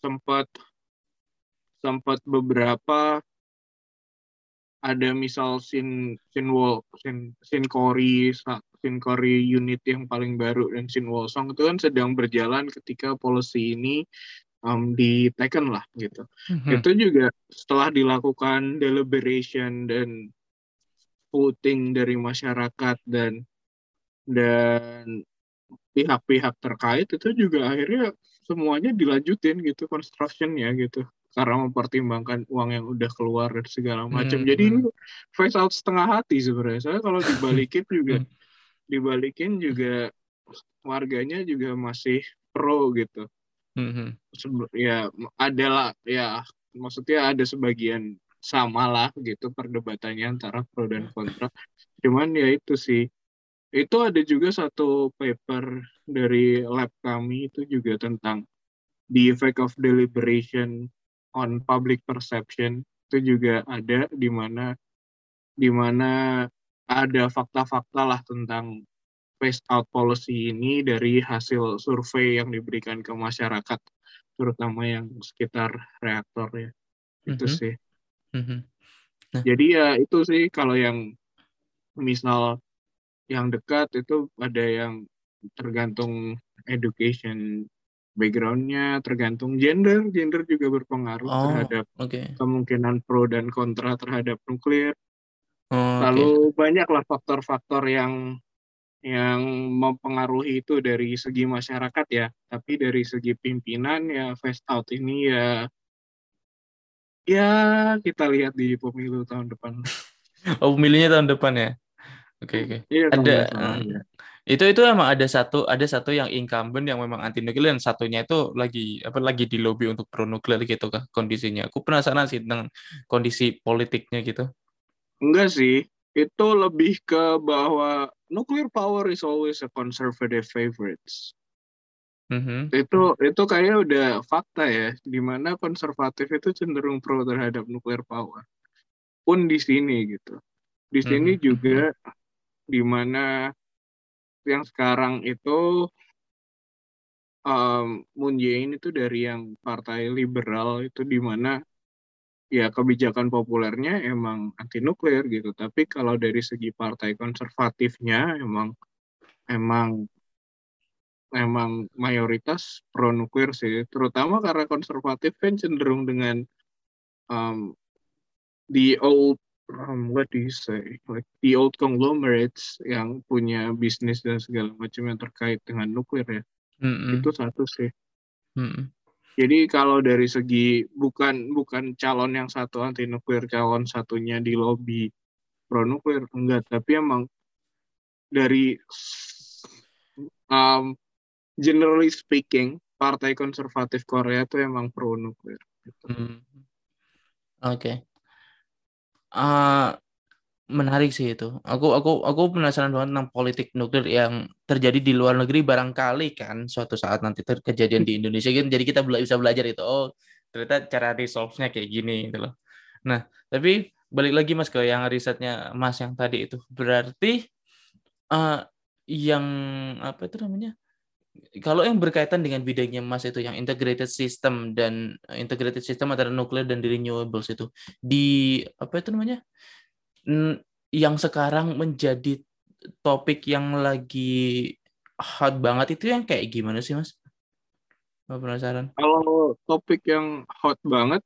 sempat sempat beberapa ada misal sin sin wall sin sin kori Finkori unit yang paling baru dan Shin Wolsong itu kan sedang berjalan ketika policy ini um, diteken lah gitu. Mm-hmm. Itu juga setelah dilakukan deliberation dan voting dari masyarakat dan dan pihak-pihak terkait itu juga akhirnya semuanya dilanjutin gitu constructionnya gitu karena mempertimbangkan uang yang udah keluar dan segala macam. Hmm, Jadi ini face out setengah hati sebenarnya. Saya kalau dibalikin juga hmm dibalikin juga warganya juga masih pro gitu. Mm-hmm. Ya adalah ya maksudnya ada sebagian sama lah gitu perdebatannya antara pro dan kontra. Cuman ya itu sih itu ada juga satu paper dari lab kami itu juga tentang the effect of deliberation on public perception. itu juga ada di mana di mana ada fakta-fakta lah tentang phase out policy ini dari hasil survei yang diberikan ke masyarakat terutama yang sekitar reaktor ya itu mm -hmm. sih mm -hmm. nah. jadi ya itu sih kalau yang misal yang dekat itu ada yang tergantung education backgroundnya tergantung gender gender juga berpengaruh oh, terhadap okay. kemungkinan pro dan kontra terhadap nuklir oh, lalu okay. banyaklah faktor-faktor yang yang mempengaruhi itu dari segi masyarakat ya. Tapi dari segi pimpinan ya fast out ini ya ya kita lihat di pemilu tahun depan.
Oh pemilunya tahun depan ya? Oke okay, oke. Okay. iya, ada salah, ya itu itu emang ada satu ada satu yang incumbent yang memang anti nuklir dan satunya itu lagi apa lagi di lobby untuk pro nuklir gitu kah kondisinya? Aku penasaran sih tentang kondisi politiknya gitu
enggak sih itu lebih ke bahwa nuclear power is always a conservative favorites Mm-hmm. Itu itu kayaknya udah fakta ya, di mana konservatif itu cenderung pro terhadap nuclear power. Pun di sini gitu. Di sini mm-hmm. juga di mana yang sekarang itu um, Moon Jae-in itu dari yang partai liberal itu di mana ya kebijakan populernya emang anti nuklir gitu. Tapi kalau dari segi partai konservatifnya emang emang emang mayoritas pro nuklir sih. Terutama karena konservatif kan cenderung dengan um, the old um, what do you say? Like the old conglomerates yang punya bisnis dan segala macam yang terkait dengan nuklir ya. Mm-hmm. itu satu sih. Mm-hmm. Jadi kalau dari segi bukan bukan calon yang satu anti nuklir calon satunya di lobby pro nuklir enggak tapi emang dari um, generally speaking partai konservatif Korea itu emang pro nuklir gitu. mm.
oke okay uh, menarik sih itu. Aku aku aku penasaran banget tentang politik nuklir yang terjadi di luar negeri barangkali kan suatu saat nanti terkejadian di Indonesia gitu. Jadi kita bisa belajar itu. Oh, ternyata cara resolve-nya kayak gini gitu loh. Nah, tapi balik lagi Mas ke yang risetnya Mas yang tadi itu. Berarti uh, yang apa itu namanya? kalau yang berkaitan dengan bidangnya Mas itu yang integrated system dan integrated system antara nuklir dan renewables itu di apa itu namanya yang sekarang menjadi topik yang lagi hot banget itu yang kayak gimana sih Mas? Mau penasaran.
Kalau topik yang hot banget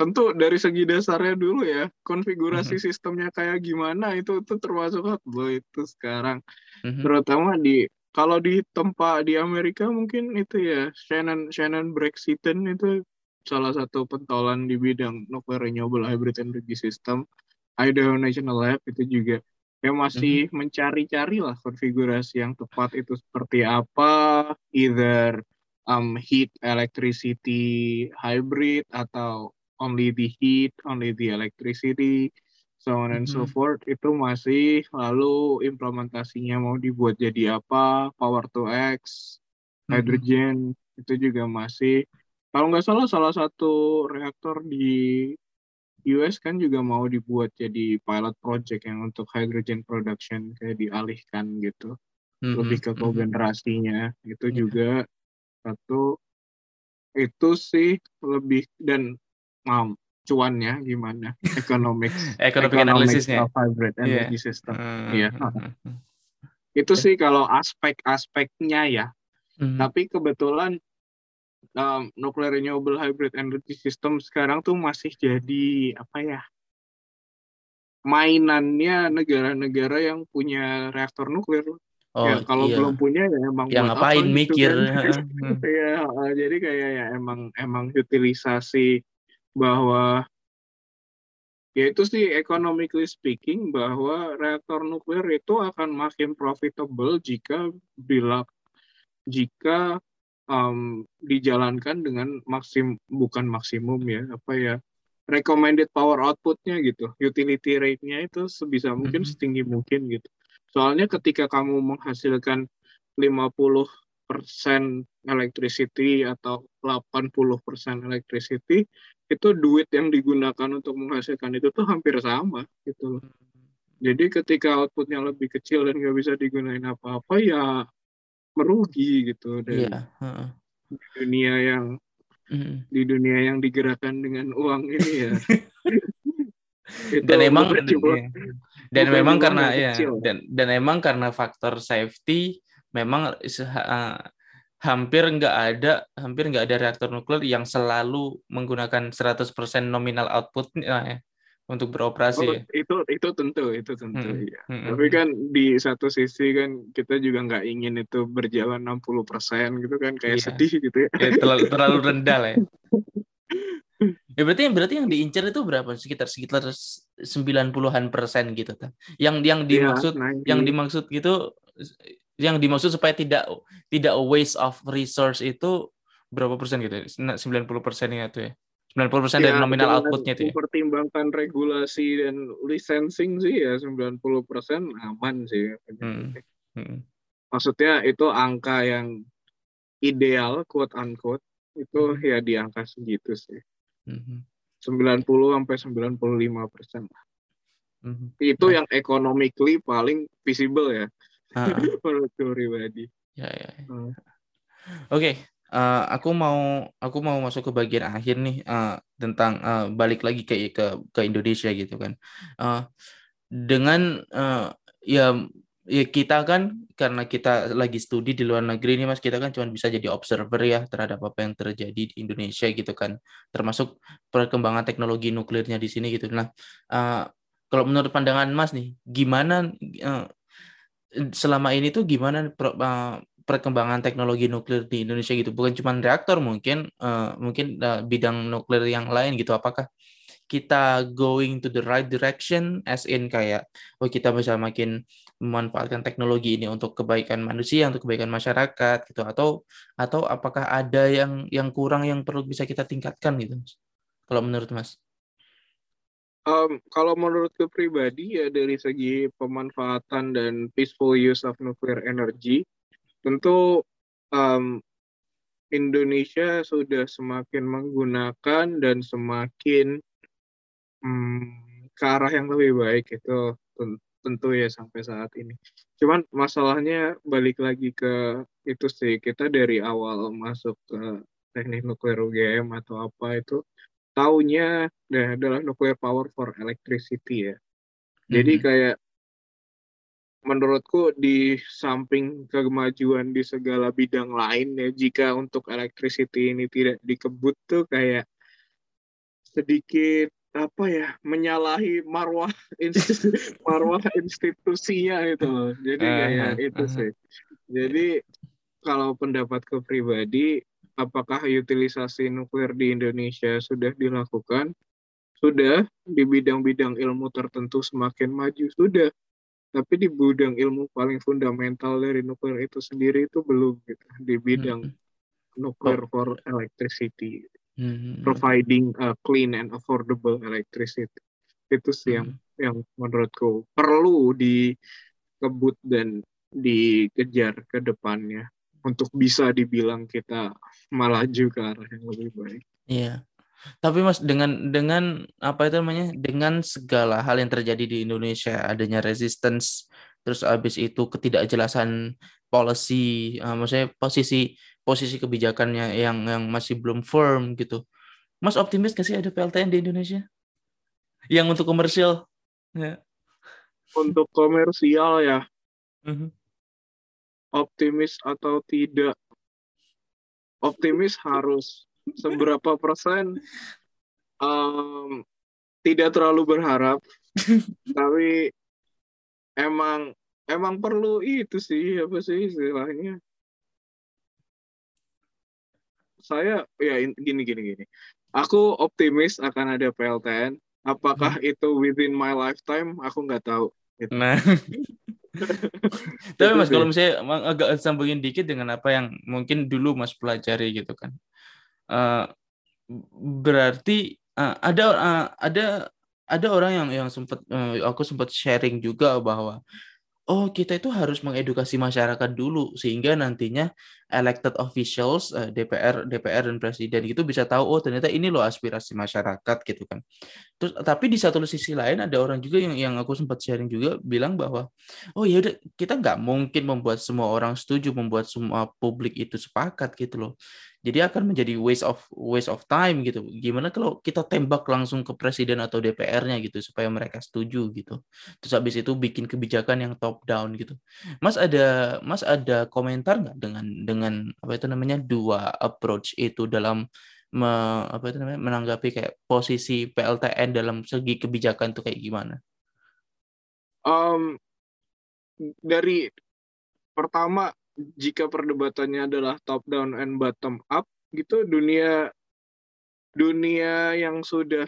tentu dari segi dasarnya dulu ya konfigurasi mm -hmm. sistemnya kayak gimana itu itu termasuk hot loh itu sekarang mm -hmm. terutama di kalau di tempat di Amerika mungkin itu ya Shannon Shannon Brexiten itu salah satu pentolan di bidang nuclear renewable hybrid energy system Idaho National Lab itu juga yang masih mm-hmm. mencari-cari lah konfigurasi yang tepat itu seperti apa either um, heat electricity hybrid atau only the heat only the electricity so on and so mm-hmm. forth itu masih lalu implementasinya mau dibuat jadi apa power to X mm-hmm. hydrogen itu juga masih kalau nggak salah salah satu reaktor di US kan juga mau dibuat jadi pilot project yang untuk hydrogen production kayak dialihkan gitu mm-hmm. lebih ke mm-hmm. kogenerasinya itu yeah. juga satu itu sih lebih dan um, cuannya gimana ekonomik
ekonomik analisisnya
hybrid energy yeah. system iya uh, yeah. uh, itu sih kalau aspek-aspeknya ya uh, tapi kebetulan um, nuclear renewable hybrid energy system sekarang tuh masih jadi apa ya mainannya negara-negara yang punya reaktor nuklir Oh, ya kalau iya. belum punya ya emang
yang ngapain apa, gitu mikir
kan. ya jadi kayak ya emang emang utilisasi bahwa ya itu sih economically speaking bahwa reaktor nuklir itu akan makin profitable jika bila jika um, dijalankan dengan maksim bukan maksimum ya apa ya recommended power outputnya gitu utility rate-nya itu sebisa mungkin mm -hmm. setinggi mungkin gitu soalnya ketika kamu menghasilkan 50 persen electricity atau 80 persen electricity itu duit yang digunakan untuk menghasilkan itu tuh hampir sama gitu loh. Jadi ketika outputnya lebih kecil dan nggak bisa digunain apa-apa ya merugi gitu dan yeah. uh-uh. di dunia yang mm. di dunia yang digerakkan dengan uang ini ya.
dan iya. dan memang karena ya dan dan emang karena faktor safety memang uh, hampir nggak ada hampir nggak ada reaktor nuklir yang selalu menggunakan 100% nominal output ya, untuk beroperasi. Oh,
itu itu tentu itu tentu hmm. ya. Hmm. Tapi kan di satu sisi kan kita juga nggak ingin itu berjalan 60% gitu kan kayak yeah. sedih gitu ya.
ya terlalu terlalu rendah lah ya. Ya berarti yang berarti yang diincar itu berapa? Sekitar sekitar 90-an persen gitu kan. Yang yang iya, dimaksud ya, yang dimaksud gitu yang dimaksud supaya tidak tidak waste of resource itu berapa persen gitu? 90 persennya itu ya. 90 persen ya, dari nominal outputnya itu ya.
Pertimbangkan regulasi dan licensing sih ya 90 persen aman sih. Hmm. Hmm. Maksudnya itu angka yang ideal quote unquote itu hmm. ya di angka segitu sih. Hmm. 90 sampai 95 persen. Hmm. Itu nah. yang economically paling visible ya menurut pribadi
ya ya, ya. Hmm. oke okay. Uh, eh, aku mau aku mau masuk ke bagian akhir nih uh, tentang uh, balik lagi ke ke ke Indonesia gitu kan. Uh, dengan uh, ya ya kita kan karena kita lagi studi di luar negeri nih mas kita kan cuma bisa jadi observer ya terhadap apa yang terjadi di Indonesia gitu kan. Termasuk perkembangan teknologi nuklirnya di sini gitu. Nah uh, kalau menurut pandangan mas nih gimana uh, selama ini tuh gimana eh, perkembangan teknologi nuklir di Indonesia gitu. Bukan cuma reaktor mungkin uh, mungkin uh, bidang nuklir yang lain gitu. Apakah kita going to the right direction? As in kayak oh kita bisa makin memanfaatkan teknologi ini untuk kebaikan manusia untuk kebaikan masyarakat gitu. Atau atau apakah ada yang yang kurang yang perlu bisa kita tingkatkan gitu kalau menurut Mas.
Um, kalau menurutku pribadi ya dari segi pemanfaatan dan peaceful use of nuclear energy, tentu um, Indonesia sudah semakin menggunakan dan semakin um, ke arah yang lebih baik itu tentu ya sampai saat ini. Cuman masalahnya balik lagi ke itu sih kita dari awal masuk ke teknik nuklir UGM atau apa itu taunya nah, adalah nuclear power for electricity ya. Jadi mm-hmm. kayak menurutku di samping kemajuan di segala bidang lain ya jika untuk electricity ini tidak dikebut tuh kayak sedikit apa ya menyalahi marwah institusi, marwah institusinya itu loh. Jadi kayak uh, itu sih. Jadi kalau pendapatku pribadi apakah utilisasi nuklir di Indonesia sudah dilakukan? Sudah, di bidang-bidang ilmu tertentu semakin maju, sudah. Tapi di bidang ilmu paling fundamental dari nuklir itu sendiri itu belum gitu. Di bidang hmm. nuklir for electricity, hmm. providing a clean and affordable electricity. Itu sih yang hmm. yang menurutku perlu dikebut dan dikejar ke depannya untuk bisa dibilang kita melaju ke arah yang lebih baik.
Iya. Tapi Mas dengan dengan apa itu namanya? Dengan segala hal yang terjadi di Indonesia, adanya resistance, terus habis itu ketidakjelasan policy, uh, maksudnya posisi posisi kebijakannya yang yang masih belum firm gitu. Mas optimis gak sih ada PLTN di Indonesia? Yang untuk komersial? Ya.
Untuk komersial ya. Uh -huh optimis atau tidak optimis harus seberapa persen um, tidak terlalu berharap. Tapi emang emang perlu itu sih apa sih istilahnya? Saya ya gini gini gini. Aku optimis akan ada PLTN apakah hmm. itu within my lifetime? Aku nggak tahu. Gitu. nah.
Tapi Mas kalau misalnya agak sambungin dikit dengan apa yang mungkin dulu Mas pelajari gitu kan. Uh, berarti uh, ada uh, ada ada orang yang yang sempat uh, aku sempat sharing juga bahwa oh kita itu harus mengedukasi masyarakat dulu sehingga nantinya elected officials uh, DPR DPR dan presiden itu bisa tahu oh ternyata ini loh aspirasi masyarakat gitu kan. Terus tapi di satu sisi lain ada orang juga yang yang aku sempat sharing juga bilang bahwa oh ya udah kita nggak mungkin membuat semua orang setuju membuat semua publik itu sepakat gitu loh jadi akan menjadi waste of waste of time gitu. Gimana kalau kita tembak langsung ke presiden atau DPR-nya gitu supaya mereka setuju gitu. Terus habis itu bikin kebijakan yang top down gitu. Mas ada mas ada komentar nggak dengan dengan apa itu namanya dua approach itu dalam me, apa itu namanya menanggapi kayak posisi PLTN dalam segi kebijakan tuh kayak gimana?
Um, dari pertama jika perdebatannya adalah top down and bottom up gitu dunia dunia yang sudah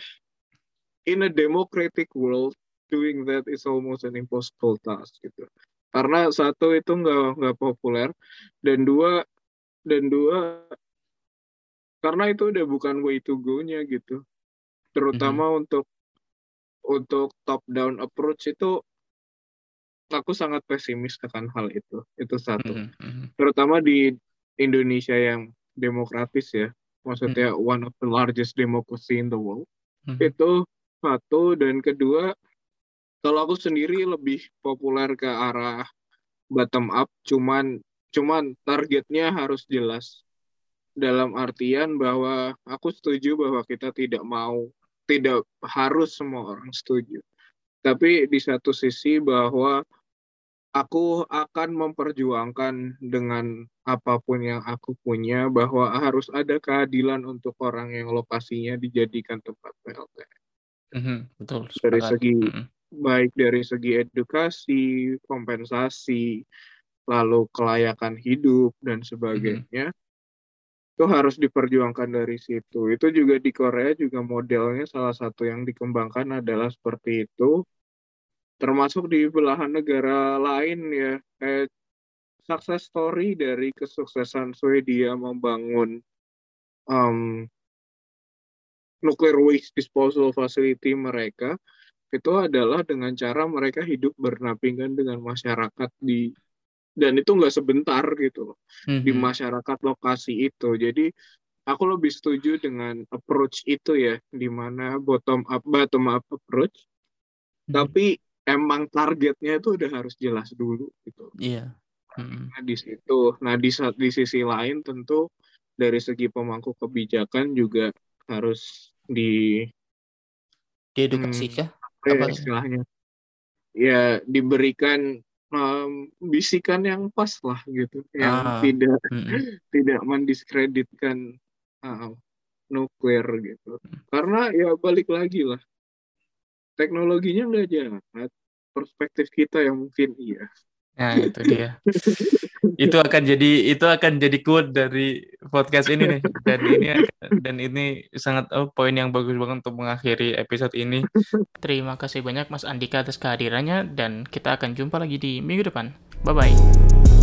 in a democratic world doing that is almost an impossible task gitu karena satu itu nggak nggak populer dan dua dan dua karena itu udah bukan way to go-nya gitu terutama mm -hmm. untuk untuk top down approach itu aku sangat pesimis akan hal itu. Itu satu. Mm -hmm. Terutama di Indonesia yang demokratis ya. Maksudnya mm -hmm. one of the largest democracy in the world. Mm -hmm. Itu satu dan kedua kalau aku sendiri lebih populer ke arah bottom up cuman cuman targetnya harus jelas dalam artian bahwa aku setuju bahwa kita tidak mau tidak harus semua orang setuju tapi di satu sisi bahwa aku akan memperjuangkan dengan apa pun yang aku punya bahwa harus ada keadilan untuk orang yang lokasinya dijadikan tempat PLT.
Mm-hmm, betul.
Dari segi mm-hmm. baik dari segi edukasi, kompensasi, lalu kelayakan hidup dan sebagainya. Mm-hmm. Itu harus diperjuangkan dari situ. Itu juga di Korea juga modelnya salah satu yang dikembangkan adalah seperti itu termasuk di belahan negara lain ya kayak success story dari kesuksesan Swedia membangun um, nuclear waste disposal facility mereka itu adalah dengan cara mereka hidup bernampingan dengan masyarakat di dan itu nggak sebentar gitu loh mm-hmm. di masyarakat lokasi itu jadi aku lebih setuju dengan approach itu ya di mana bottom up bottom up approach mm-hmm. tapi emang targetnya itu udah harus jelas dulu gitu.
Iya.
Nah, di situ. Nah, di di sisi lain tentu dari segi pemangku kebijakan juga harus di
diedukasi hmm, kah?
Ya Apa istilahnya? Ya, diberikan um, bisikan yang pas lah gitu, yang ah. tidak mm tidak mendiskreditkan uh, nuklir gitu. Karena ya balik lagi lah teknologinya nggak jahat perspektif kita yang mungkin iya
Nah, itu dia. itu akan jadi itu akan jadi quote dari podcast ini nih. Dan ini dan ini sangat oh, poin yang bagus banget untuk mengakhiri episode ini. Terima kasih banyak Mas Andika atas kehadirannya dan kita akan jumpa lagi di minggu depan. Bye bye.